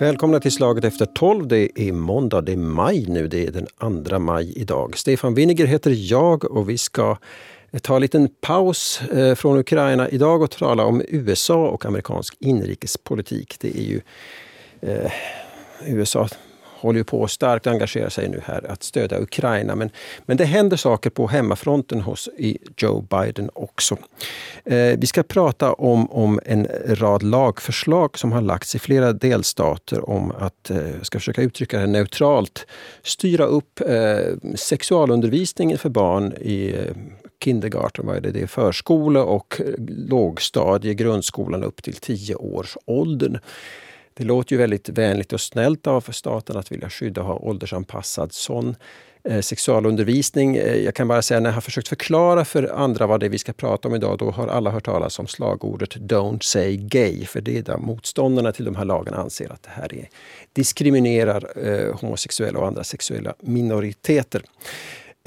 Välkomna till Slaget efter 12. Det är måndag, det är maj nu, det är den 2 maj idag. Stefan Winiger heter jag och vi ska ta en liten paus eh, från Ukraina idag och tala om USA och amerikansk inrikespolitik. Det är ju eh, USA håller ju på att starkt engagera sig nu här att stödja Ukraina. Men, men det händer saker på hemmafronten hos Joe Biden också. Eh, vi ska prata om, om en rad lagförslag som har lagts i flera delstater om att, eh, ska försöka uttrycka det neutralt, styra upp eh, sexualundervisningen för barn i eh, kindergarten, vad är det? det är förskola och eh, lågstadie, grundskolan upp till 10 års åldern. Det låter ju väldigt vänligt och snällt av staten att vilja skydda och ha åldersanpassad sån eh, sexualundervisning. Eh, jag kan bara säga när jag har försökt förklara för andra vad det är vi ska prata om idag, då har alla hört talas om slagordet Don't say gay. För det är där motståndarna till de här lagarna anser att det här är, diskriminerar eh, homosexuella och andra sexuella minoriteter.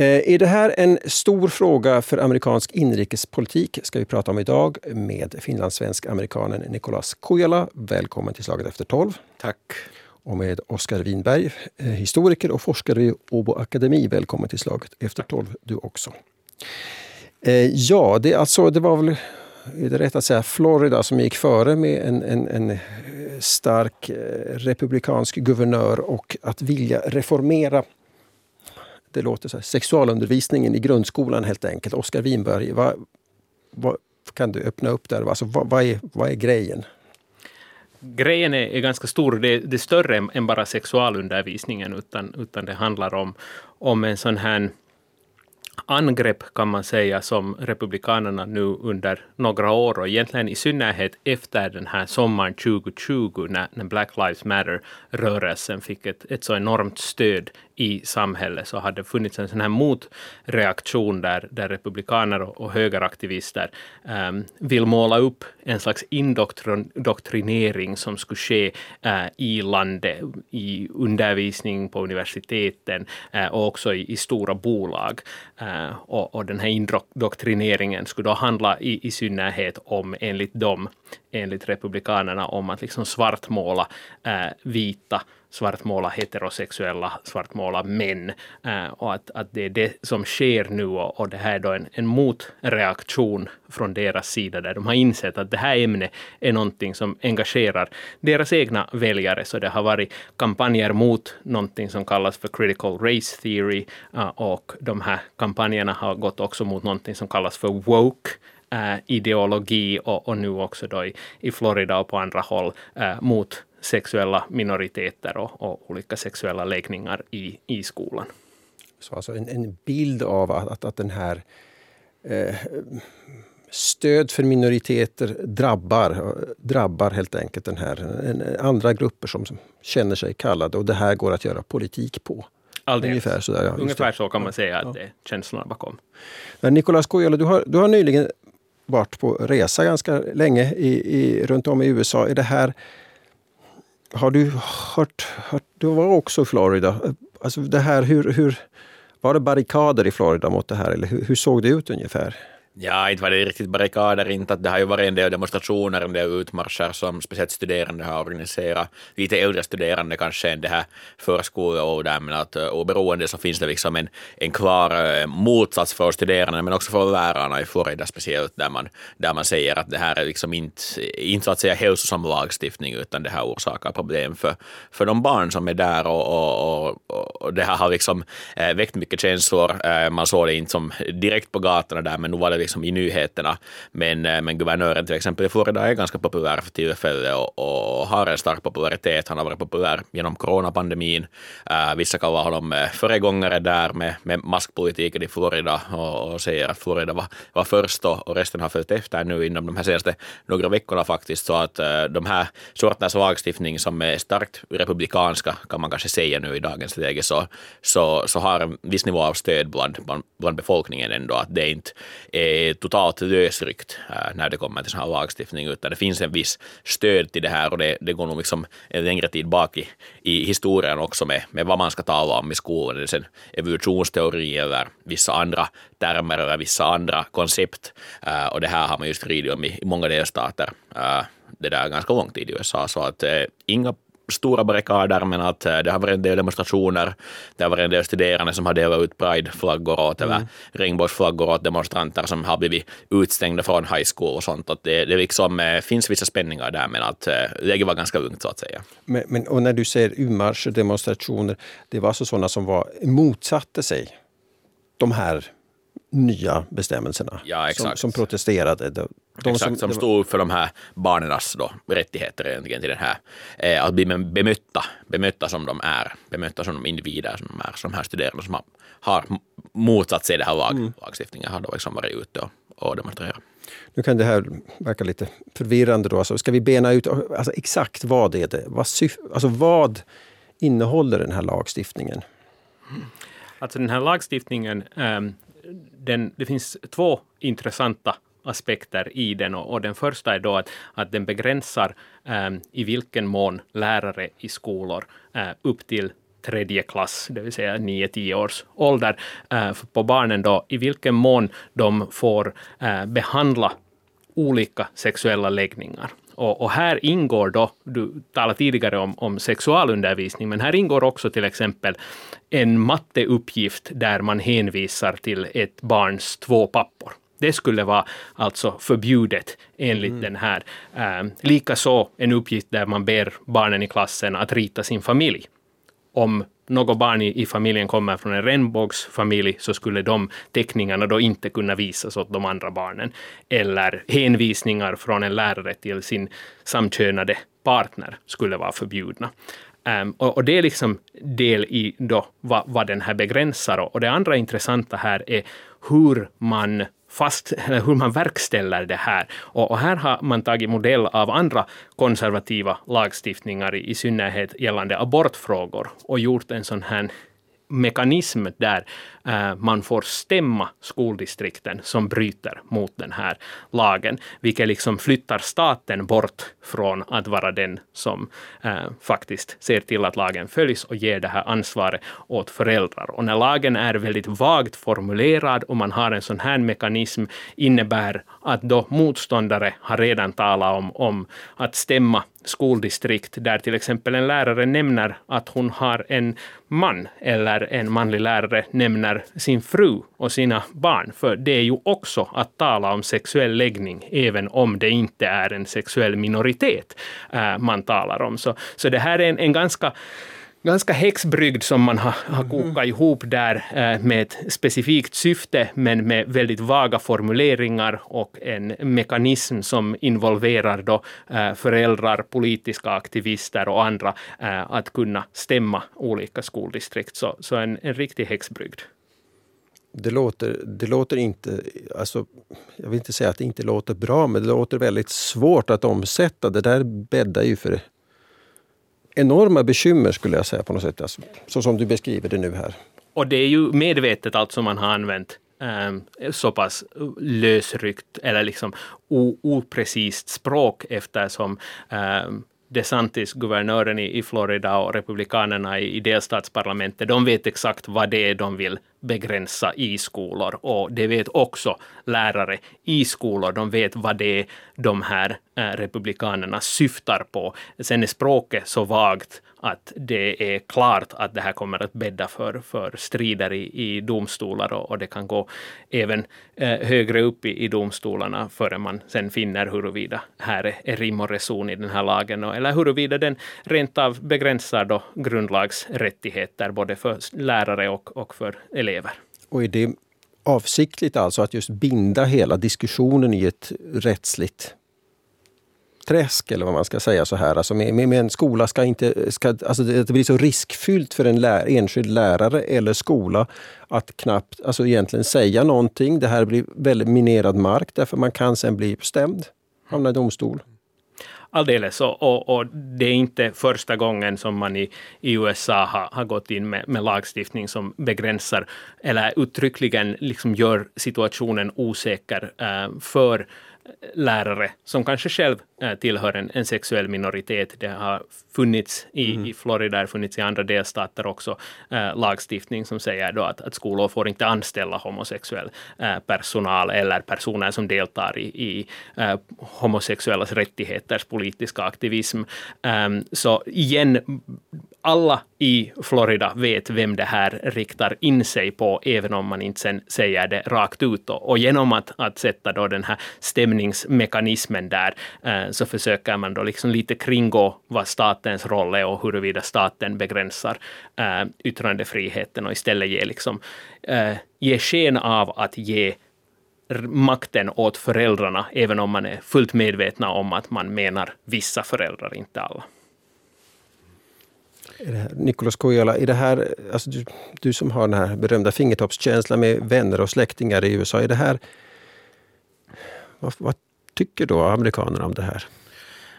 Eh, är det här en stor fråga för amerikansk inrikespolitik? ska vi prata om idag med finlandssvensk-amerikanen Nicolas Kujala. Välkommen till Slaget efter 12. Tack. Och med Oskar Winberg, eh, historiker och forskare vid Åbo Akademi. Välkommen till Slaget efter 12 du också. Eh, ja, det, alltså, det var väl är det rätt att säga Florida som gick före med en, en, en stark republikansk guvernör och att vilja reformera det låter så här, sexualundervisningen i grundskolan helt enkelt. Oskar Winberg, vad, vad, kan du öppna upp där? Alltså, vad, vad, är, vad är grejen? Grejen är, är ganska stor. Det, det är större än, än bara sexualundervisningen, utan, utan det handlar om, om en sån här angrepp kan man säga som Republikanerna nu under några år och egentligen i synnerhet efter den här sommaren 2020 när, när Black Lives Matter-rörelsen fick ett, ett så enormt stöd i samhället så hade det funnits en sån här motreaktion där, där republikaner och, och högeraktivister um, vill måla upp en slags indoktrinering som skulle ske uh, i landet, i undervisning på universiteten uh, och också i, i stora bolag. Uh, och, och, den här indoktrineringen skulle då handla i, i synnerhet om, enligt dem, enligt republikanerna, om att liksom svartmåla äh, vita svartmåla heterosexuella, svartmåla män. Uh, och att, att det är det som sker nu och, och det här är då en, en motreaktion från deras sida där de har insett att det här ämnet är någonting som engagerar deras egna väljare. Så det har varit kampanjer mot någonting som kallas för critical race theory äh, och de här kampanjerna har gått också mot någonting som kallas för woke uh, ideologi och, och, nu också då i, i Florida och på andra håll mot sexuella minoriteter och, och olika sexuella läggningar i, i skolan. Så alltså en, en bild av att, att, att den här eh, stöd för minoriteter drabbar, drabbar helt enkelt den här, en, andra grupper som, som känner sig kallade och det här går att göra politik på. Alldeles. Ungefär, sådär, ja, Ungefär så kan man säga att ja. det är känslorna bakom. Nicolas Kojala, du har, du har nyligen varit på resa ganska länge i, i, runt om i USA. Är det här har du hört, hört, du var också i Florida. Alltså det här, hur, hur, var det barrikader i Florida mot det här eller hur, hur såg det ut ungefär? Ja, inte var det riktigt barrikader, inte att det har ju varit en del demonstrationer, en del utmarscher som speciellt studerande har organiserat. Lite äldre studerande kanske än det här förskoleåldern, men att eh, oberoende så finns det liksom en, en klar eh, motsats för studerande, men också för lärarna i Florida speciellt, där man, där man säger att det här är liksom inte, inte så att säga hälsosam lagstiftning, utan det här orsakar problem för, för de barn som är där och, och, och, och det här har liksom eh, väckt mycket känslor. man såg det inte som direkt på gatorna där, men nu var det liksom i nyheterna. Men, eh, men guvernören till exempel i Florida är ganska populär för tillfället och, och har en stark popularitet. Han har varit populär genom coronapandemin. Äh, vissa kallar honom eh, föregångare där med, med maskpolitiken i Florida och, och säger att Florida var, var först och, och resten har följt efter nu inom de här senaste några veckorna faktiskt. Så att äh, de här sorternas lagstiftning som är starkt republikanska kan man kanske säga nu i dagens läge så, så, så har en viss nivå av stöd bland, bland, bland befolkningen ändå. Att det inte är är totalt lösryckt äh, när det kommer till sån här lagstiftning, utan det finns en viss stöd till det här och det, det går nog liksom en längre tid bak i, i historien också med, med vad man ska tala om i skolan. Det är sen evolutionsteori eller vissa andra termer eller vissa andra koncept. Äh, och det här har man just ridit om i, i många delstater äh, det där ganska lång tid i USA, så att äh, inga stora barrikader, men att eh, det har varit en del demonstrationer. Det har varit en del studerande som har delat ut prideflaggor åt, mm. eller regnbågsflaggor åt demonstranter som har blivit utstängda från high school och sånt. Att det, det liksom, eh, finns vissa spänningar där, men att eh, läget var ganska lugnt så att säga. Men, men, och när du säger U-marscher, demonstrationer, det var alltså sådana som var, motsatte sig de här nya bestämmelserna ja, som, som, protesterade. De, Exakt, som, som stod upp för de här barnens då, rättigheter egentligen till den här, eh, att bli bemötta, bemötta som de är, bemötta som de individer som de är, som de här studerande som har, har motsatt sig det här lag, mm. lagstiftningen, har då liksom varit ute och, och demonstrerat. Nu kan det här verka lite förvirrande då, alltså ska vi bena ut alltså exakt vad är det? Vad, syf, alltså vad innehåller den här lagstiftningen? Alltså den här lagstiftningen, um, den, det finns två intressanta aspekter i den och, och den första är då att, att den begränsar eh, i vilken mån lärare i skolor eh, upp till tredje klass, det vill säga 9-10 års ålder, eh, på barnen då, i vilken mån de får eh, behandla olika sexuella läggningar. Och, och, här ingår då, du talade tidigare om, om sexualundervisning, men här ingår också till exempel en matteuppgift där man hänvisar till ett barns två pappor. Det skulle vara alltså förbjudet enligt mm. den här. Um, Likaså en uppgift där man ber barnen i klassen att rita sin familj. Om något barn i, i familjen kommer från en regnbågsfamilj så skulle de teckningarna då inte kunna visas åt de andra barnen. Eller hänvisningar från en lärare till sin samkönade partner skulle vara förbjudna. Um, och, och, det är liksom del i då vad, vad den här begränsar. Och det andra intressanta här är hur man fast, hur man verkställer det här. Och, och, här har man tagit modell av andra konservativa lagstiftningar, i, i synnerhet gällande abortfrågor, och gjort en sån här mekanism där Eh, man får stämma skoldistrikten som bryter mot den här lagen, vilket liksom flyttar staten bort från att vara den som eh, faktiskt ser till att lagen följs och ger det här ansvaret åt föräldrar. Och när lagen är väldigt vagt formulerad och man har en sån här mekanism innebär att då motståndare har redan talat om, om att stämma skoldistrikt där till exempel en lärare nämner att hon har en man eller en manlig lärare nämner sin fru och sina barn. För det är ju också att tala om sexuell läggning, även om det inte är en sexuell minoritet äh, man talar om. Så, så det här är en, en ganska ganska häxbrygd som man har, har kokat mm. ihop där eh, med ett specifikt syfte men med väldigt vaga formuleringar och en mekanism som involverar då eh, föräldrar, politiska aktivister och andra eh, att kunna stämma olika skoldistrikt. Så, så en, en riktig häxbrygd. Det låter, det låter inte, alltså, jag vill inte säga att det inte låter bra, men det låter väldigt svårt att omsätta. Det där bäddar ju för enorma bekymmer skulle jag säga på något sätt, alltså, så som du beskriver det nu här. Och det är ju medvetet alltså man har använt ehm, så pass lösryckt eller liksom oprecist språk eftersom ehm, DeSantis, guvernören i, i Florida och republikanerna i, i delstatsparlamentet, de vet exakt vad det är de vill begränsa i skolor och det vet också lärare i skolor. De vet vad det är de här eh, republikanerna syftar på. Sen är språket så vagt att det är klart att det här kommer att bädda för, för strider i, i domstolar och, och det kan gå även eh, högre upp i, i domstolarna förrän man sen finner huruvida här är, är rim och reson i den här lagen och, eller huruvida den rent av begränsar då grundlagsrättigheter både för lärare och, och för elever. Och är det avsiktligt alltså att just binda hela diskussionen i ett rättsligt träsk eller vad man ska säga så här. Alltså med, med, en skola ska inte, ska, alltså det, blir så riskfyllt för en lär, enskild lärare eller skola att knappt, alltså egentligen säga någonting. Det här blir väldigt minerad mark därför man kan sen bli stämd, hamna i domstol. alldeles. Och, och, och, det är inte första gången som man i, i USA har, har gått in med, med lagstiftning som begränsar eller uttryckligen liksom gör situationen osäker eh, för lärare som kanske själv äh, tillhör en, en, sexuell minoritet. Det har funnits i, mm. i Florida, funnits i andra delstater också äh, lagstiftning som säger då att, att skolor får inte anställa homosexuell äh, personal eller personer som deltar i, i homosexuellas rättigheters politiska aktivism. Um, så igen, alla i Florida vet vem det här riktar in sig på, även om man inte sen säger det rakt ut. Och, genom att, att sätta då den här stämningsmekanismen där, eh, så försöker man då liksom lite kringgå vad statens roll är och huruvida staten begränsar eh, yttrandefriheten och istället ge, liksom, eh, ge sken av att ge makten åt föräldrarna, även om man är fullt medvetna om att man menar vissa föräldrar, inte alla. Nikolas Kojala, i det här, alltså du, du, som har den här berömda fingertoppskänslan med vänner och släktingar i USA, är det här, vad, vad tycker då amerikanerna om det här?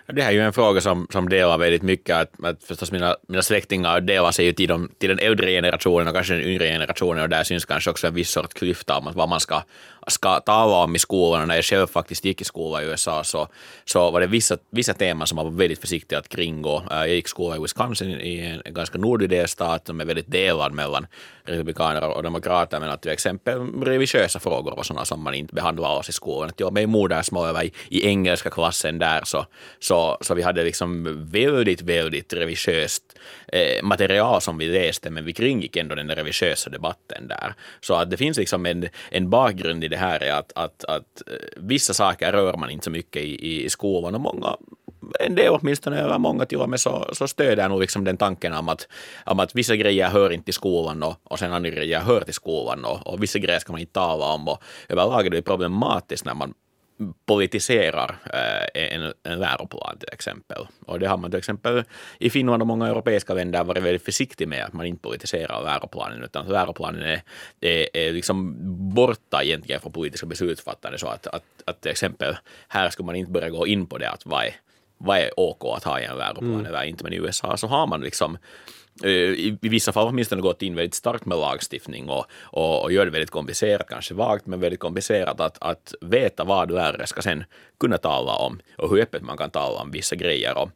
Det här är ju en fråga som, som delar väldigt mycket. Att, att förstås mina, mina släktingar delar sig ju till, de, till den äldre generationen och kanske den yngre generationen och där syns kanske också en viss sorts klyfta om vad man ska, ska tala om i skolan. Och när jag själv faktiskt gick i skola i USA så, så var det vissa, vissa teman som man var väldigt försiktig att kringgå. Eh, jag gick skola i Wisconsin i en ganska nordlig delstat som är väldigt delad mellan republikaner och demokrater men att till exempel religiösa frågor var sådana som man inte behandlade oss i skolan. Att jag med modersmål var i, i engelska klassen där så, så, så vi hade liksom väldigt, väldigt religiöst eh, material som vi läste men vi kringgick ändå den religiösa debatten där. Så att det finns liksom en, en bakgrund i det här är att, att, att eh, vissa saker rör man inte så mycket i, i skolan och många en del åtminstone, eller många till och med, så, så stöder nog liksom den tanken om att, om att vissa grejer hör inte till skolan och, och sen andra grejer hör till skolan och, och vissa grejer ska man inte tala om. Och överlag är det problematiskt när man politiserar eh, en, en läroplan till exempel. Och det har man till exempel i Finland och många europeiska länder varit väldigt försiktig med att man inte politiserar läroplanen utan läroplanen är, är, är liksom borta egentligen från politiska beslutsfattande så att, att, att till exempel här skulle man inte börja gå in på det att vad är vad är OK att ha i en läroplan mm. eller inte. Men i USA så har man liksom Eh, i, i vissa fall åtminstone gått in väldigt starkt med lagstiftning och, och, och gör det väldigt komplicerat, kanske vagt, men väldigt komplicerat att, att veta vad lärare ska sen kunna tala om och hur öppet man kan tala om vissa grejer. Och,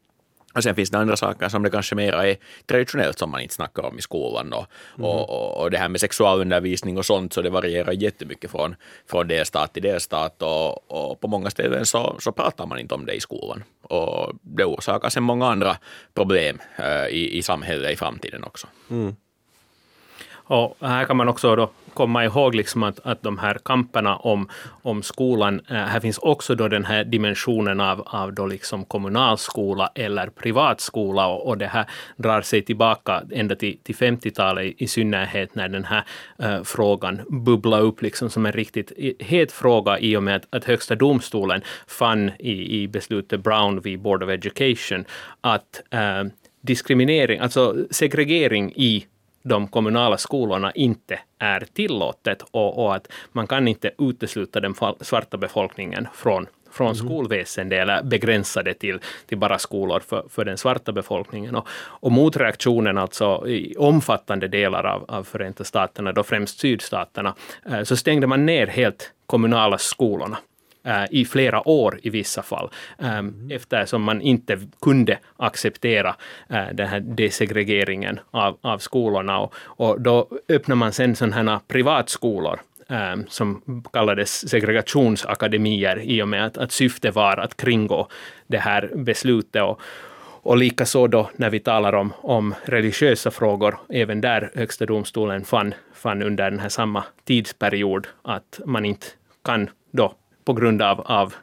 och sen finns det andra saker som det kanske mera är traditionellt som man inte snackar om i skolan. Och, mm. och, och, det här med sexualundervisning och sånt, så det varierar jättemycket från, från delstat till delstat. Och, och på många ställen så, så pratar man inte om det i skolan. Och det orsakar sen många andra problem äh, i, i samhället i framtiden också. Mm. Och här kan man också då komma ihåg liksom att, att de här kamperna om, om skolan, eh, här finns också då den här dimensionen av, av då liksom kommunalskola eller privatskola och, och det här drar sig tillbaka ända till, till 50-talet i, i synnerhet när den här äh, frågan bubblar upp liksom som en riktigt het fråga i och med att, att Högsta domstolen fann i, i beslutet Brown v Board of Education att äh, diskriminering, alltså segregering i de kommunala skolorna inte är tillåtet och, och, att man kan inte utesluta den svarta befolkningen från från mm. skolväsendet eller begränsa det till, till bara skolor för, för den svarta befolkningen. Och, och motreaktionen alltså i omfattande delar av, av Förenta staterna, då främst sydstaterna, eh, så stängde man ner helt kommunala skolorna. Eh, i flera år i vissa fall, mm. eftersom man inte kunde acceptera eh, den här desegregeringen av, av skolorna. Och, och då öppnade man sen sådana här privatskolor som kallades segregationsakademier i och med att, att syftet var att kringgå det här beslutet. Och, och likaså då när vi talar om, om religiösa frågor, även där Högsta domstolen fann, fann under den här samma tidsperiod att man inte kan då på grund av, av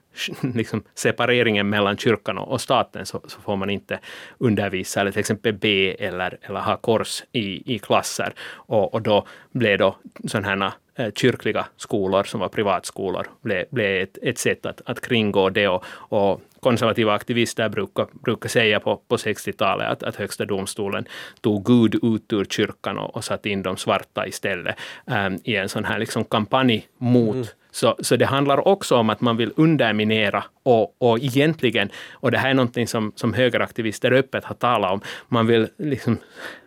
liksom separeringen mellan kyrkan och, staten så, så, får man inte undervisa eller till exempel be eller, eller ha kors i, i klasser. Och, och då blev då sådana här eh, kyrkliga skolor som var privatskolor blev, blev ett, ett sätt att, att kringgå det och, och konservativa aktivister brukar, brukar säga på, på 60-talet att, att Högsta domstolen tog Gud ut ur kyrkan och, och satte in de svarta istället um, i en sån här liksom kampanj mot mm så, så det handlar också om att man vill underminera och, och egentligen, och det här är någonting som, som högeraktivister öppet har talat om, man vill liksom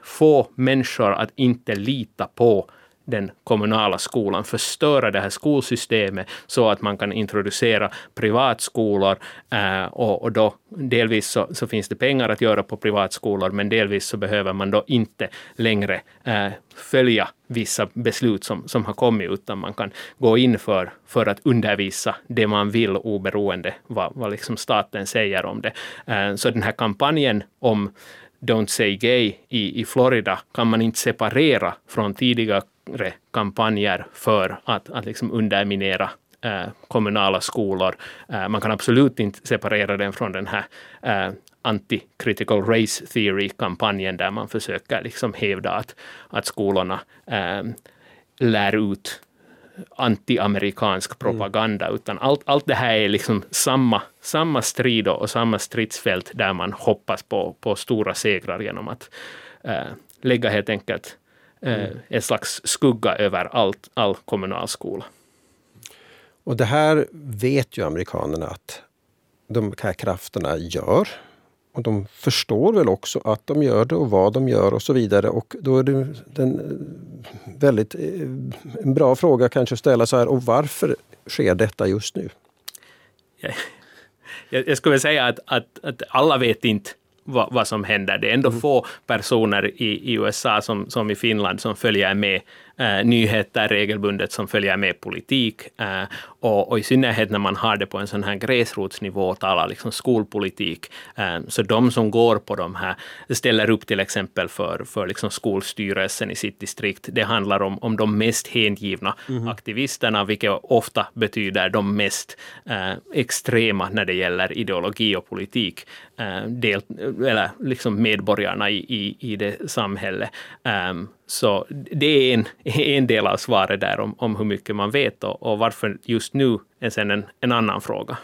få människor att inte lita på den kommunala skolan, förstöra det här skolsystemet så att man kan introducera privatskolor eh, och, och då delvis så, så, finns det pengar att göra på privatskolor men delvis så behöver man då inte längre eh, följa vissa beslut som, som har kommit utan man kan gå in för, för att undervisa det man vill oberoende vad, vad liksom staten säger om det. Eh, så den här kampanjen om Don't say gay i, i Florida kan man inte separera från tidigare kampanjer för att, att liksom underminera eh, kommunala skolor. Eh, man kan absolut inte separera den från den här eh, anti-critical race theory-kampanjen där man försöker liksom hävda att, att skolorna lär ut anti-amerikansk mm. propaganda, mm. utan allt, allt det här är liksom samma, samma strid och samma stridsfält där man hoppas på, på stora segrar genom att lägga helt enkelt mm. en slags skugga över allt, all kommunal skola. Och det här vet ju amerikanerna att de här krafterna gör. Och de förstår väl också att de gör det och vad de gör och så vidare. Och då är det den eh, väldigt eh, en bra fråga kanske att ställa så här, och varför sker detta just nu? Jag, jag skulle säga att, att, att alla vet inte vad, vad som händer. Det är ändå mm. få personer i, i USA som, som i Finland som följer med eh, nyheter regelbundet som följer med politik. Eh, och, och, i synnerhet när man har det på en sån här gräsrotsnivå och talar liksom skolpolitik. Eh, så de som går på de här, ställer upp till exempel för, för liksom skolstyrelsen i sitt distrikt, det handlar om, om de mest hängivna mm. aktivisterna, vilket ofta betyder de mest eh, extrema när det gäller ideologi och politik. Eh, del, eller liksom medborgarna i, i, i det samhället. Um, så det är en, en del av svaret där om, om hur mycket man vet och, och varför just nu är sen en, en annan fråga.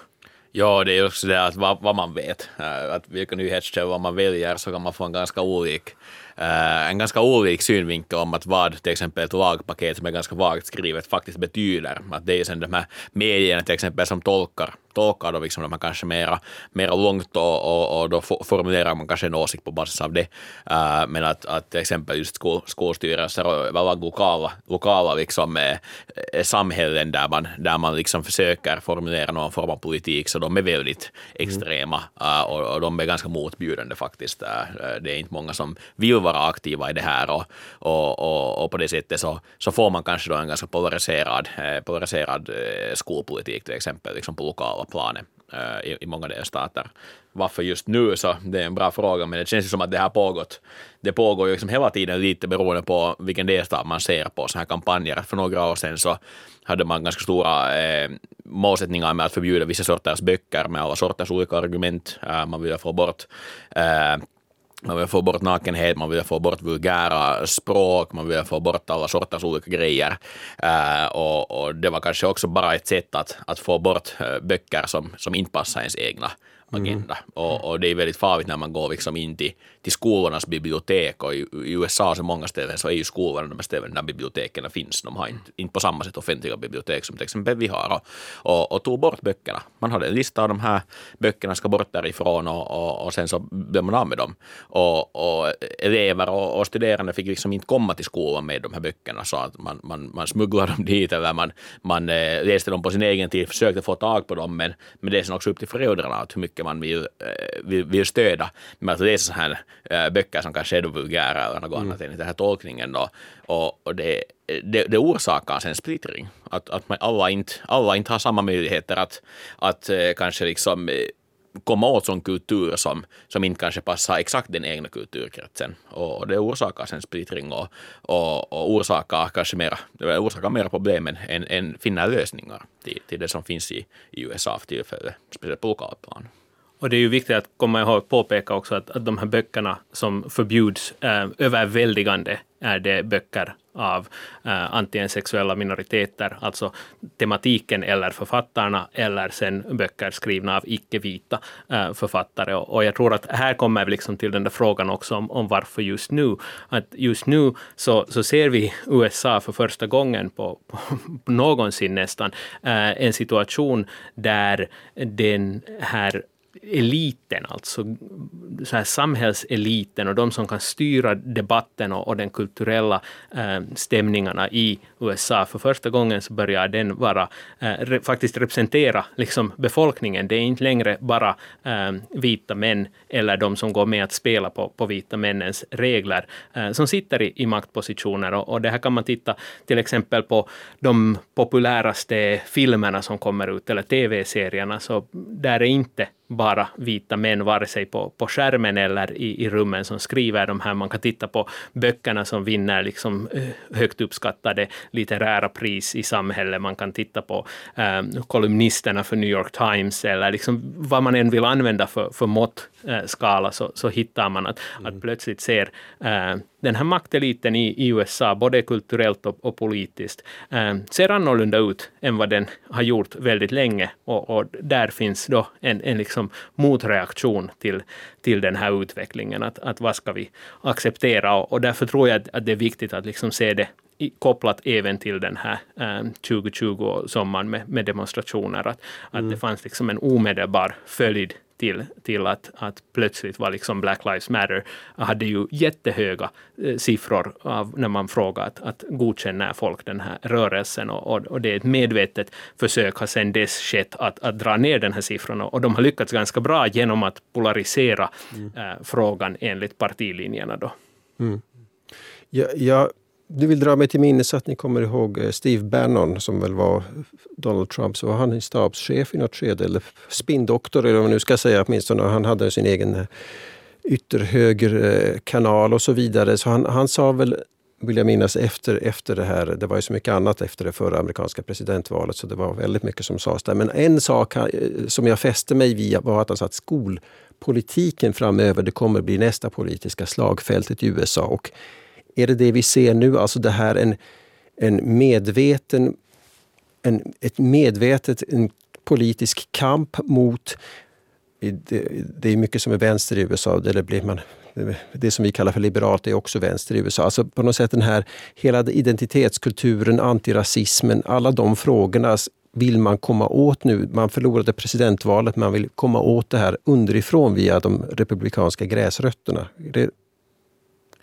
Ja, det är också det att vad, vad man vet, eh, att vilka nyhetskällor man väljer så kan man få en ganska olik eh, en ganska olik synvinkel om att vad till exempel ett lagpaket som är ganska vagt skrivet faktiskt betyder. Att det är sen de här medierna till exempel som tolkar tolkar då liksom de här kanske mera, mera långt och, och, och då formulerar man kanske en åsikt på basis av det. Uh, men att, att till exempel just skol, skolstyrelser och överlag lokala, lokala liksom, eh, samhällen där man, där man liksom försöker formulera någon form av politik så de är väldigt extrema uh, och, och, de är ganska motbjudande faktiskt. Uh, det är inte många som vill vara aktiva i det här och, och, och, och på det sättet så, så får man kanske då en ganska polariserad, eh, polariserad eh, skolpolitik till exempel liksom på lokala planet eh, i, i många delstater. Varför just nu så det är en bra fråga men det känns ju som att det har pågått. Det pågår ju liksom hela tiden lite beroende på vilken delstat man ser på sådana här kampanjer. För några år sedan så hade man ganska stora eh, målsättningar med att förbjuda vissa sorters böcker med alla sorters olika argument. Eh, man ville få bort eh, man vill få bort nakenhet, man vill få bort vulgära språk, man vill få bort alla sorters olika grejer. Uh, och, och, det var kanske också bara ett sätt att, att få bort uh, böcker som, som inte passar ens egna agenda. Mm. Och, och, det är väldigt farligt när man går liksom in till, till skolornas bibliotek och i, i USA så många ställen så är ju skolorna de ställen där biblioteken finns. De har inte, inte på samma sätt offentliga bibliotek som till exempel vi har och, och, och tog bort böckerna. Man hade en lista av de här böckerna ska bort därifrån och, och, och sen så blev man av med dem. Och, och elever och, och, studerande fick liksom inte komma till skolan med de här böckerna så att man, man, man smugglade dem dit eller man, man eh, läste dem på sin egen tid, försökte få tag på dem men, men det är sen också upp till föräldrarna att hur mycket man vill, eh, vill, vill stödja med att läsa så här böcker som kanske är vulgära eller något mm. annat enligt den här tolkningen. Då. Och, och det, det, det orsakar en splittring. Att, att man, alla, inte, alla inte har samma möjligheter att, att äh, kanske liksom komma åt sån kultur som, som inte kanske passar exakt den egna kulturkretsen. Och det orsakar en splittring och, och, och orsakar kanske mera, orsakar mera problem än, än, än finna lösningar till, till det som finns i, i USA för tillfället, speciellt på lokalplan. Och det är ju viktigt att komma ihåg påpeka också att, att de här böckerna som förbjuds eh, överväldigande är det böcker av eh, antingen sexuella minoriteter, alltså tematiken eller författarna, eller sen böcker skrivna av icke-vita eh, författare. Och, och, jag tror att här kommer vi liksom till den där frågan också om, om varför just nu. Att just nu så, så ser vi USA för första gången på, på någonsin nästan eh, en situation där den här eliten, alltså så här samhällseliten och de som kan styra debatten och, och den kulturella eh, stämningarna i USA. För första gången så börjar den vara, eh, re, faktiskt representera liksom befolkningen. Det är inte längre bara eh, vita män eller de som går med att spela på, på vita männens regler eh, som sitter i, i maktpositioner. Och, och, det här kan man titta till exempel på de populäraste filmerna som kommer ut, eller tv-serierna, så där är inte bara vita män, vare sig på, på skärmen eller i, i rummen som skriver de här. Man kan titta på böckerna som vinner liksom eh, högt uppskattade litterära pris i samhället. Man kan titta på eh, kolumnisterna för New York Times eller liksom vad man än vill använda för, för måttskala eh, så, så hittar man att, mm. att plötsligt ser eh, den här makteliten i, i USA, både kulturellt och, och politiskt, eh, ser annorlunda ut än vad den har gjort väldigt länge. Och, och där finns då en, en liksom motreaktion till, till den här utvecklingen. Att, att vad ska vi acceptera? Och, och därför tror jag att, att det är viktigt att liksom se det kopplat även till den här eh, 2020-sommaren med, med demonstrationer. Att, mm. att det fanns liksom en omedelbar följd till, till att, att plötsligt var liksom Black Lives Matter hade ju jättehöga eh, siffror av när man frågar att, godkänner folk den här rörelsen och, och, och, det är ett medvetet försök har sedan dess skett att, att dra ner den här siffran och de har lyckats ganska bra genom att polarisera mm. eh, frågan enligt partilinjerna. Då. Mm. Ja, jag du vill dra mig till minnes att ni kommer ihåg eh, Steve Bannon som väl var Donald Trump, så var han stabschef i något skede, eller spindoktor eller vad man nu ska säga åtminstone. Han hade sin egen eh, ytterhögerkanal eh, och så vidare. Så han, han sa väl, vill jag minnas, efter, efter det här, det var ju så mycket annat efter det förra amerikanska presidentvalet så det var väldigt mycket som sades där. Men en sak som jag fäste mig vid var att han sa att skolpolitiken framöver, det kommer bli nästa politiska slagfältet i USA. Och är det det vi ser nu, alltså det här en, en medveten, en, ett medvetet en politisk kamp mot det, det är mycket som är vänster i USA. Det, blir man, det som vi kallar för liberalt är också vänster i USA. Alltså på något sätt den här hela identitetskulturen, antirasismen, alla de frågorna vill man komma åt nu. Man förlorade presidentvalet, man vill komma åt det här underifrån via de republikanska gräsrötterna. Det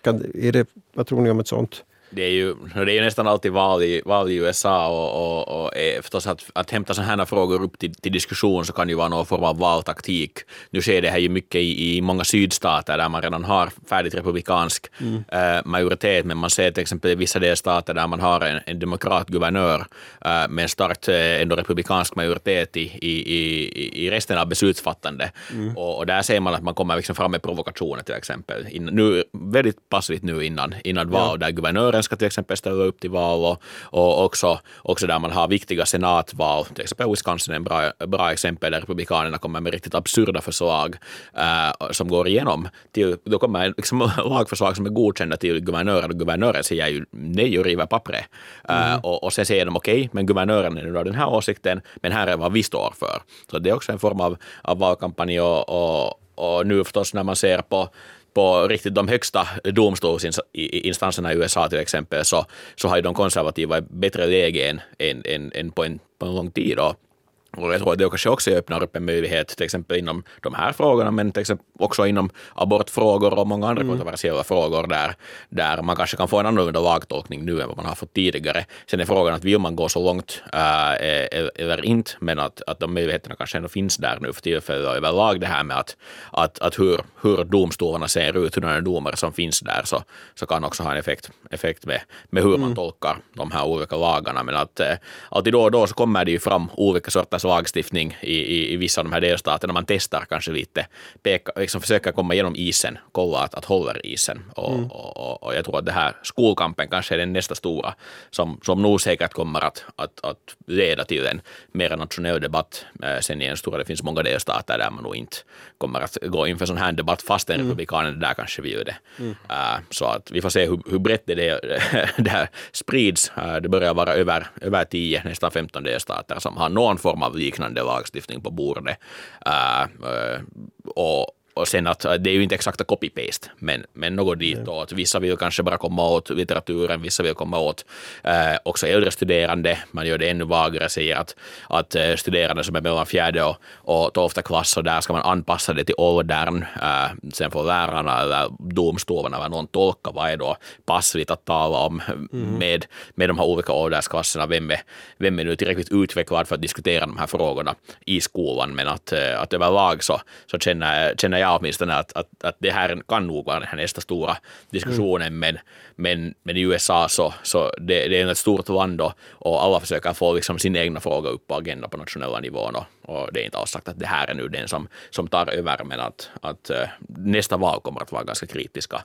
kan, är det, vad tror ni om ett sånt? Det är ju, det är ju nästan alltid val i, val i USA och, och, och förstås att, att hämta sådana här frågor upp till, till, diskussion så kan ju vara någon form av valtaktik. Nu sker det här ju mycket i, i många sydstater där man redan har färdigt republikansk mm. äh, majoritet, men man ser till exempel i vissa delstater där man har en, en demokratguvernör äh, med en starkt äh, ändå republikansk majoritet i, i, i, i resten av beslutsfattande. Mm. Och, och, där ser man att man kommer liksom fram med provokationer till exempel. In, nu, väldigt passivt nu innan, innan val, ja. där guvernören ska till exempel ställa upp till val och, och också, också där man har viktiga senatval. Till exempel Wisconsin är en bra, bra exempel där Republikanerna kommer med riktigt absurda förslag äh, som går igenom. Till, då kommer liksom lagförslag som är godkända till guvernören och guvernören säger ju nej och river pappret. Äh, mm. och, och sen säger de okej, okay, men guvernören är nu av den här åsikten, men här är vad vi står för. Så det är också en form av, av valkampanj och, och, och nu förstås när man ser på på riktigt de högsta domstolsinstanserna i USA till exempel så, så har ju de konservativa ett bättre läge än, än, än, än på, en, på en lång tid. Och och jag tror att det kanske också öppnar upp en möjlighet till exempel inom de här frågorna, men till exempel också inom abortfrågor och många andra mm. kontroversiella frågor där, där man kanske kan få en annorlunda lagtolkning nu än vad man har fått tidigare. Sen är frågan att vill man gå så långt äh, eller inte, men att, att de möjligheterna kanske ändå finns där nu för tillfället överlag det här med att, att, att hur, hur domstolarna ser ut, hur domare som finns där, så, så kan också ha en effekt, effekt med, med hur mm. man tolkar de här olika lagarna. Men att äh, alltid då och då så kommer det ju fram olika sorters deras lagstiftning i, i, i vissa av de här delstaterna. Man testar kanske lite, peka, liksom försöker komma igenom isen, kolla att, att håller isen. Och, mm. och, och, och, jag tror att det här skolkampen kanske är den nästa stora som, som nog säkert kommer att, att, att leda till en mer nationell debatt eh, sen igen. Tror det finns många delstater där man nog inte kommer att gå in för sån här debatt fastän mm. republikanerna där kanske vill det. Mm. Uh, så att vi får se hur, hur brett det, det, det här sprids. Uh, det börjar vara över, över 10, nästan 15 delstater som har någon form av av liknande lagstiftning på bordet. Uh, och och sen att det är ju inte exakta copy-paste, men, men något ditåt. Vissa vill kanske bara komma åt litteraturen, vissa vill komma åt eh, också äldre studerande. Man gör det ännu vagare, säger att, att eh, studerande som är mellan fjärde och, och tolfte klass, och där ska man anpassa det till åldern. Eh, sen får lärarna eller domstolarna eller någon tolka vad är då passligt att tala om mm. med, med de här olika åldersklasserna. Vem är, vem är nu tillräckligt utvecklad för att diskutera de här frågorna i skolan, men att, att överlag så, så känner, känner jag åtminstone att, att, att det här kan nog vara den här nästa stora diskussionen, mm. men, men, men i USA så, så det, det är ett stort land och, och alla försöker få liksom sin egna fråga upp på agendan på nationella nivån och, och det är inte alls sagt att det här är nu den som, som tar över, men att, att uh, nästa val kommer att vara ganska kritiska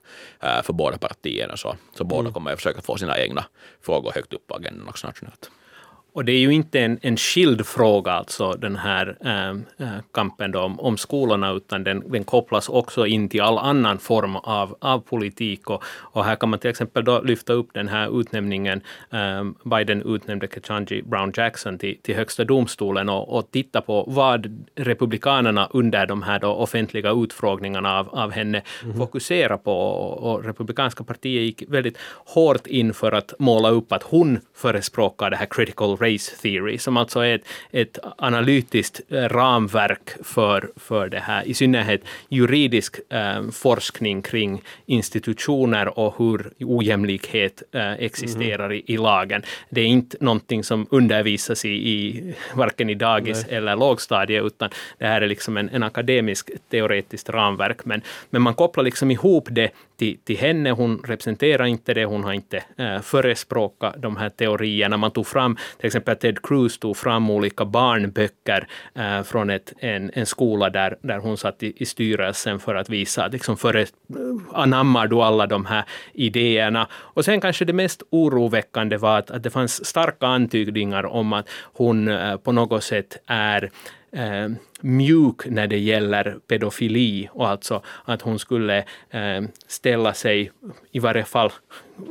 uh, för båda partierna, så, så båda mm. kommer att försöka få sina egna frågor högt upp på agendan också nationellt. Och det är ju inte en, en skild fråga, alltså den här äh, kampen om, om skolorna, utan den, den, kopplas också in till all annan form av, av politik. Och, och här kan man till exempel då lyfta upp den här utnämningen, äh, Biden utnämnde Ketanji Brown Jackson till, till högsta domstolen och, och titta på vad republikanerna under de här då offentliga utfrågningarna av, av henne mm. fokuserar på. Och, och republikanska partiet gick väldigt hårt in för att måla upp att hon förespråkar det här critical race theory, som alltså är ett, ett analytiskt eh, ramverk för, för det här, i synnerhet juridisk eh, forskning kring institutioner och hur ojämlikhet eh, existerar mm. i, i, lagen. Det är inte någonting som undervisas i, i varken i dagis Nej. eller lågstadie, utan det här är liksom en, en akademisk teoretiskt ramverk. Men, men man kopplar liksom ihop det till, till henne. Hon representerar inte det, hon har inte äh, förespråkat de här teorierna. Man tog fram, till exempel Ted Cruz tog fram olika barnböcker äh, från ett, en, en skola där, där hon satt i, i styrelsen för att visa att liksom före, äh, eh, anammar du alla de här idéerna. Och sen kanske det mest oroväckande var att, att det fanns starka antydningar om att hon äh, på något sätt är eh, mjuk när det gäller pedofili och alltså att hon skulle eh, ställa sig, i varje fall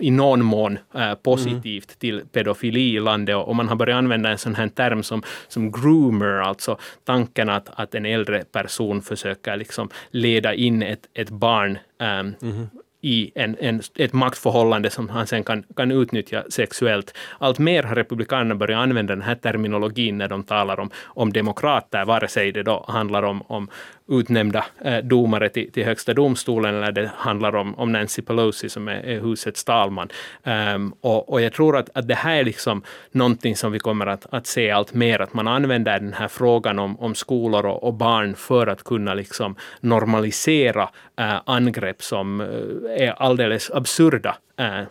i någon mån, eh, positivt mm. till pedofili i landet och man har börjat använda en sån här term som, som groomer, alltså tanken att, att en äldre person försöker liksom leda in ett, ett barn mm i en, en, ett maktförhållande som han sen kan, kan utnyttja sexuellt. Allt mer har republikanerna börjat använda den här terminologin när de talar om, om demokrater, vare sig det då handlar om, om utnämnda eh, domare till, till högsta domstolen eller det handlar om, om Nancy Pelosi som är, är husets talman. Um, och, och jag tror att, att det här är liksom någonting som vi kommer att, att se allt mer, att man använder den här frågan om, om skolor och, och barn för att kunna liksom normalisera uh, angrepp som uh, är alldeles absurda. Uh,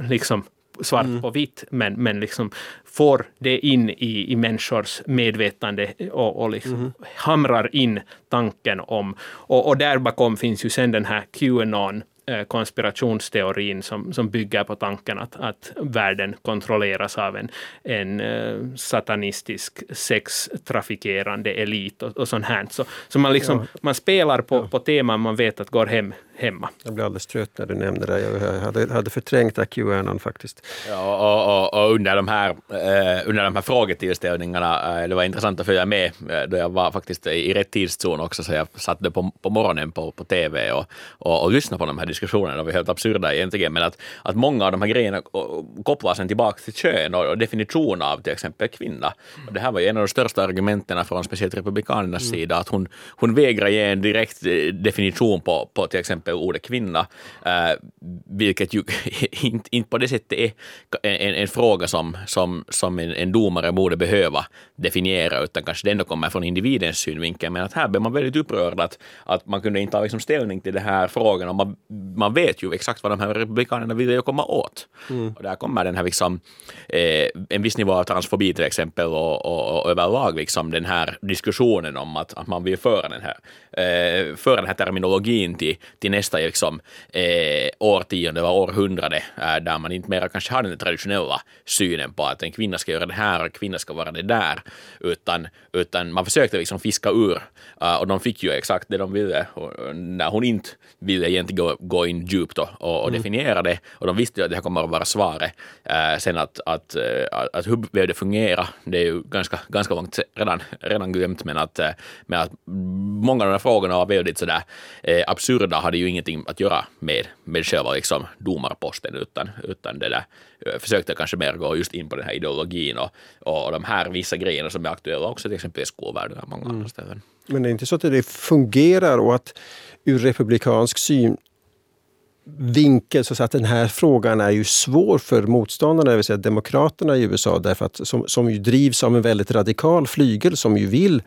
liksom svart mm. på vitt, men, men liksom får det in i, i människors medvetande och, och liksom mm. hamrar in tanken om... Och, och där bakom finns ju sen den här Qanon konspirationsteorin som, som bygger på tanken att, att världen kontrolleras av en, en uh, satanistisk sextrafikerande elit och, och sånt här. Så, så man, liksom, ja. man spelar på, ja. på teman man vet att går hem hemma. Jag blir alldeles trött när du nämner det. Jag hade, hade förträngt Qanon faktiskt. Ja, och, och, och, under, de här, eh, under de här frågetillställningarna, eh, det var intressant att följa med eh, då jag var faktiskt i rätt tidszon också, så jag satt på, på morgonen på, på TV och, och, och lyssnade på de här diskussionerna. De var helt absurda egentligen, men att, att många av de här grejerna kopplar sen tillbaka till kön och, definition av till exempel kvinna. Och det här var ju en av de största argumenten från speciellt Republikanernas mm. sida, att hon, hon vägrar ge en direkt eh, definition på, på till exempel ordet kvinna, äh, vilket ju inte, inte på det sättet är en, en fråga som, som, som en, en domare borde behöva definiera, utan kanske det ändå kommer från individens synvinkel. Men att här blev man väldigt upprörd att, att man kunde inte ta liksom ställning till den här frågan och man man vet ju exakt vad de här republikanerna vill komma åt. Mm. Och där kommer den här liksom, eh, en viss nivå av transfobi till exempel och, och, och överlag liksom den här diskussionen om att, att man vill föra den här, eh, föra den här terminologin till, till nästa liksom, eh, årtionde eller århundrade eh, där man inte mera kanske har den traditionella synen på att en kvinna ska göra det här och en kvinna ska vara det där, utan, utan man försökte liksom fiska ur uh, och de fick ju exakt det de ville och, när hon inte ville egentligen gå, gå in djupt och, och, och mm. definiera det och de visste ju att det här kommer att vara svaret. Uh, sen att, att, uh, att hur behöver det fungera, det är ju ganska, ganska långt redan, redan glömt, men att, men att många av de här frågorna var väldigt sådär absurda, hade ju ingenting att göra med, med själva liksom domarposten, utan, utan det där försökte kanske mer gå just in på den här ideologin och, och de här vissa grejerna som är aktuella också till exempel i skolvärlden och många mm. andra ställen. Men det är inte så att det fungerar och att ur republikansk syn vinkel så att den här frågan är ju svår för motståndarna, det vill säga demokraterna i USA, därför att, som, som ju drivs av en väldigt radikal flygel som ju vill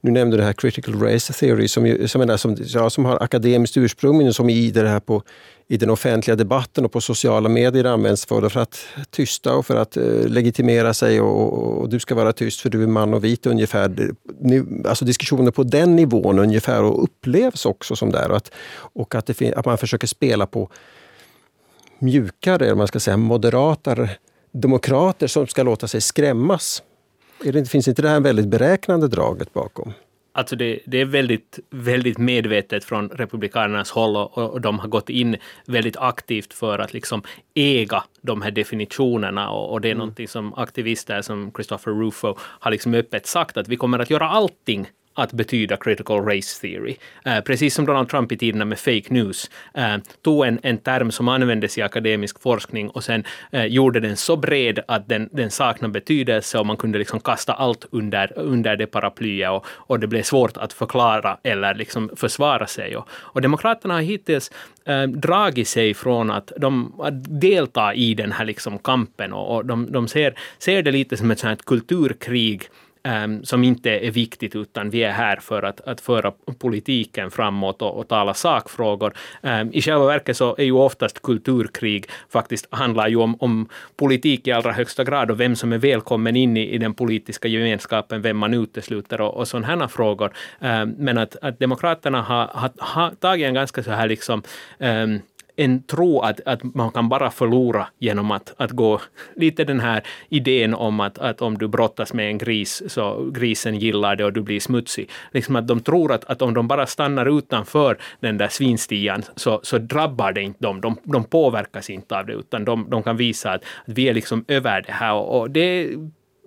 nu nämnde du det här critical race theory som, som, är som, ja, som har akademiskt ursprung men som i det här på i den offentliga debatten och på sociala medier används för, för att tysta och för att eh, legitimera sig och, och, och, du ska vara tyst för du är man och vit ungefär. Alltså diskussioner på den nivån ungefär och upplevs också som där. Och att, och att, det, att man försöker spela på mjukare, man ska säga moderatare demokrater som ska låta sig skrämmas. Är det, finns inte det här väldigt beräknande draget bakom? Alltså det, det, är väldigt, väldigt medvetet från Republikanernas håll och, och, de har gått in väldigt aktivt för att liksom äga de här definitionerna och, och det är mm. någonting som aktivister som Christopher Rufo har liksom öppet sagt att vi kommer att göra allting att betyda critical race theory. Eh, precis som Donald Trump i tiderna med fake news eh, tog en, en term som användes i akademisk forskning och sen eh, gjorde den så bred att den, den saknar betydelse och man kunde liksom kasta allt under, under det paraplyet och, och det blev svårt att förklara eller liksom försvara sig. Och, och Demokraterna har hittills eh, dragit sig från att, de, att delta i den här liksom kampen och, och de, de ser, ser det lite som ett sånt kulturkrig um, som inte är viktigt, utan vi är här för att, att föra politiken framåt och, och tala sakfrågor. Um, I själva verket så är ju oftast kulturkrig faktiskt handlar ju om, om politik i allra högsta grad och vem som är välkommen in i, i den politiska gemenskapen, vem man utesluter och, och sådana här frågor. Um, men att, att Demokraterna har, har, har tagit en ganska så här liksom um, en tro att, att man kan bara förlora genom att, att gå... Lite den här idén om att, att om du brottas med en gris så grisen gillar det och du blir smutsig. Liksom att de tror att, att om de bara stannar utanför den där svinstian så, så drabbar det inte dem. De, de påverkas inte av det utan de, de kan visa att, att vi är liksom över det här. Och, och det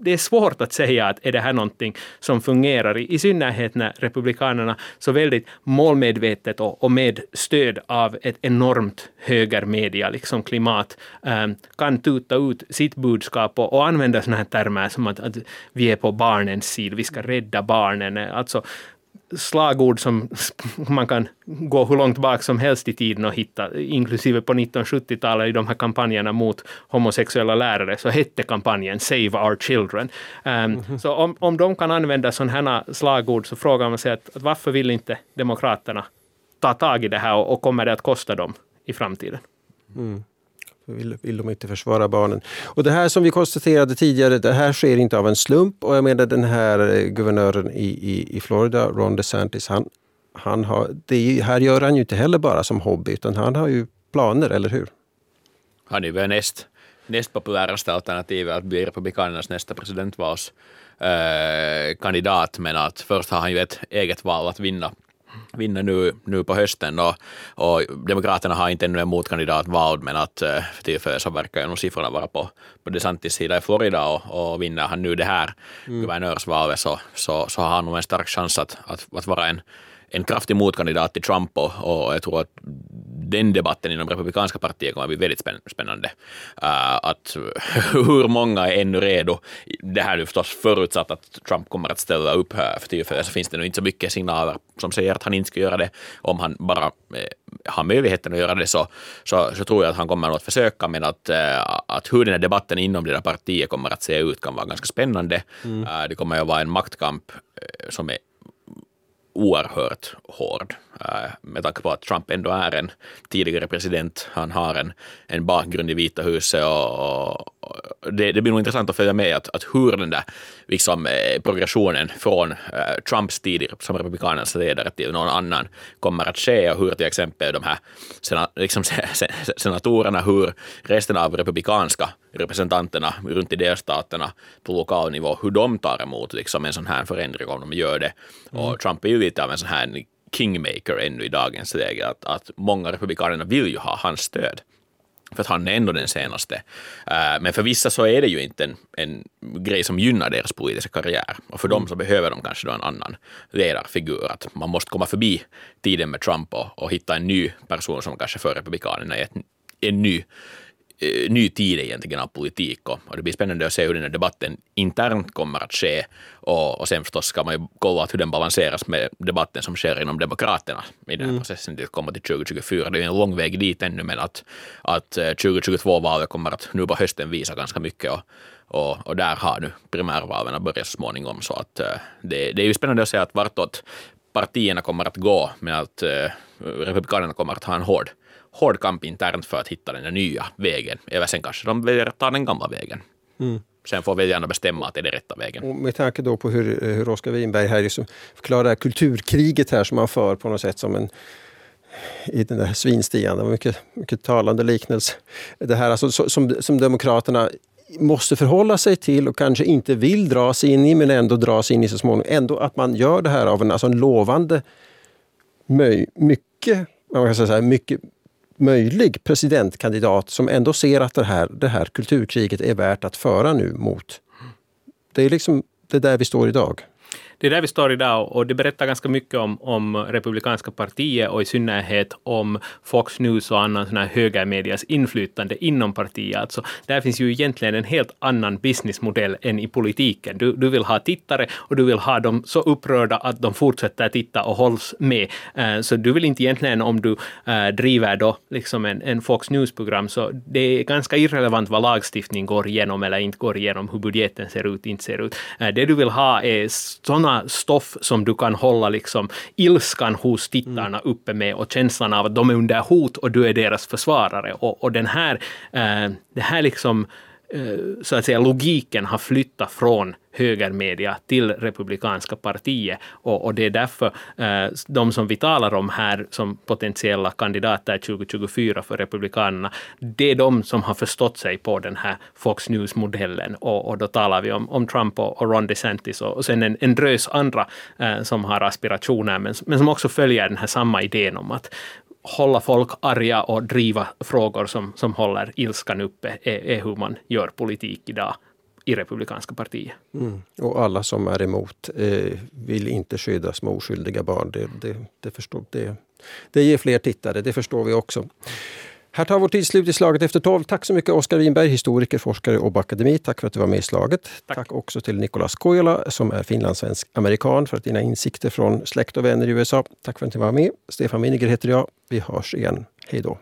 det är svårt att säga att är det här någonting som fungerar, i, i synnerhet när Republikanerna så väldigt målmedvetet och, och med stöd av ett enormt högermedia, liksom klimat, um, kan tuta ut sitt budskap och, och använda sådana här termer som att, att vi är på barnens sida, vi ska rädda barnen. Alltså slagord som man kan gå hur långt bak som helst i tiden och hitta, inklusive på 1970-talet i de här kampanjerna mot homosexuella lärare, så hette kampanjen Save Our Children. Um, mm -hmm. Så om, om de kan använda sådana slagord så frågar man sig att, att varför vill inte Demokraterna ta tag i det här och, och kommer det att kosta dem i framtiden? Mm vill, vill de inte försvara barnen. Och det här som vi konstaterade tidigare, det här sker inte av en slump. Och jag menar den här eh, guvernören i, i, i Florida, Ron DeSantis, han, han har, det här gör han ju inte heller bara som hobby, utan han har ju planer, eller hur? Han är väl näst, näst populäraste alternativet att bli Republikanernas nästa presidentvalskandidat, eh, men att först har han ju ett eget val att vinna vinner nu, nu på hösten och, och Demokraterna har inte ännu en motkandidat vald men att eh, för tillfället så verkar nog siffrorna vara på, på DeSantis sida i Florida och, och vinner han nu det här mm. guvernörsvalet så, så, så har han nog en stark chans att, att, att vara en en kraftig motkandidat till Trump och, och jag tror att den debatten inom republikanska partiet kommer att bli väldigt spännande. Uh, att hur många är ännu redo? Det här är förstås förutsatt att Trump kommer att ställa upp här för tillfället så finns det nog inte så mycket signaler som säger att han inte ska göra det. Om han bara eh, har möjligheten att göra det så, så, så, tror jag att han kommer att försöka men att, eh, att hur den här debatten inom det där partiet kommer att se ut kan vara ganska spännande. Mm. Uh, det kommer att vara en maktkamp som är oerhört hård. Eh, med tanke på att Trump ändå är en tidigare president. Han har en, en bakgrund i Vita huset och, och det, det, blir nog intressant att följa med att, att hur den där liksom, eh, progressionen från eh, Trumps tid som republikanernas ledare till någon annan kommer att ske och hur till exempel de här sena, liksom, senatorerna, hur resten av republikanska representanterna runt i delstaterna på lokal nivå, hur de tar emot liksom, en sån här förändring om de gör det. Mm. Och Trump är ju lite av en sån här kingmaker ännu i dagens läge, att, att många republikaner vill ju ha hans stöd. För att han är ändå den senaste. Uh, men för vissa så är det ju inte en, en grej som gynnar deras politiska karriär. Och för mm. dem så behöver de kanske då en annan ledarfigur. Att man måste komma förbi tiden med Trump och, och hitta en ny person som kanske för republikanerna är en, en ny Eh, ny tid egentligen av politik och, och, det blir spännande att se hur den här debatten internt kommer att ske och, och sen förstås ska man ju kolla hur den balanseras med debatten som sker inom Demokraterna i den här mm. processen till att komma till 2024. Det är en lång väg dit ännu men att, att 2022-valet eh, kommer att nu på hösten visa ganska mycket och, och, och där har nu primärvalen börjat så småningom så att eh, det, det är ju spännande att se att vartåt partierna kommer att gå men att Republikanerna kommer att ha en hård hård kamp internt för att hitta den nya vägen. Eller sen kanske de väljer att ta den gamla vägen. Mm. Sen får väljarna bestämma att det är den rätta vägen. Och med tanke då på hur, hur Oskar Winberg här förklarar kulturkriget här som man för på något sätt som en i den där svinstian, det var mycket, mycket talande liknelse. Det här alltså, som, som Demokraterna måste förhålla sig till och kanske inte vill dras in i men ändå dras in i så småningom. Ändå att man gör det här av en, alltså en lovande, mycket, man kan säga mycket möjlig presidentkandidat som ändå ser att det här, det här kulturkriget är värt att föra nu mot... Det är liksom det där vi står idag. Det är där vi står idag och det berättar ganska mycket om, om republikanska partiet och i synnerhet om Fox News och annan sån här högermedias inflytande inom partiet. Alltså, där finns ju egentligen en helt annan businessmodell än i politiken. Du, du vill ha tittare och du vill ha dem så upprörda att de fortsätter titta och hålls med. Eh, så du vill inte egentligen om du eh, driver då liksom en, en Fox News-program så det är ganska irrelevant vad lagstiftning går igenom eller inte går igenom, hur budgeten ser ut, inte ser ut. Eh, det du vill ha är sådana sådana stoff som du kan hålla liksom ilskan hos tittarna mm. uppe med och känslan av att de är under hot och du är deras försvarare. Och, och den här, eh, det här liksom Eh, så att säga, logiken har flyttat från högermedia till republikanska partiet. Och, och det är därför eh, de som vi talar om här som potentiella kandidater 2024 för republikanerna, det är de som har förstått sig på den här Fox News-modellen. Och, och då talar vi om, om Trump och, och Ron DeSantis och, och sen en, en drös andra eh, som har aspirationer men, men som också följer den här samma idén om att hålla folk arga och driva frågor som, som håller ilskan uppe är, är hur man gör politik idag i Republikanska partiet. Mm. Och alla som är emot eh, vill inte skydda små oskyldiga barn. Det, det, det, förstår, det, det ger fler tittare, det förstår vi också. Här tar vår tid slut i Slaget efter tolv. Tack så mycket Oskar Winberg, historiker, forskare och akademi. Tack för att du var med i Slaget. Tack, Tack också till Nicolas Kojola som är finlandssvensk amerikan för att dina insikter från släkt och vänner i USA. Tack för att ni var med. Stefan Winiger heter jag. Vi hörs igen. Hej då.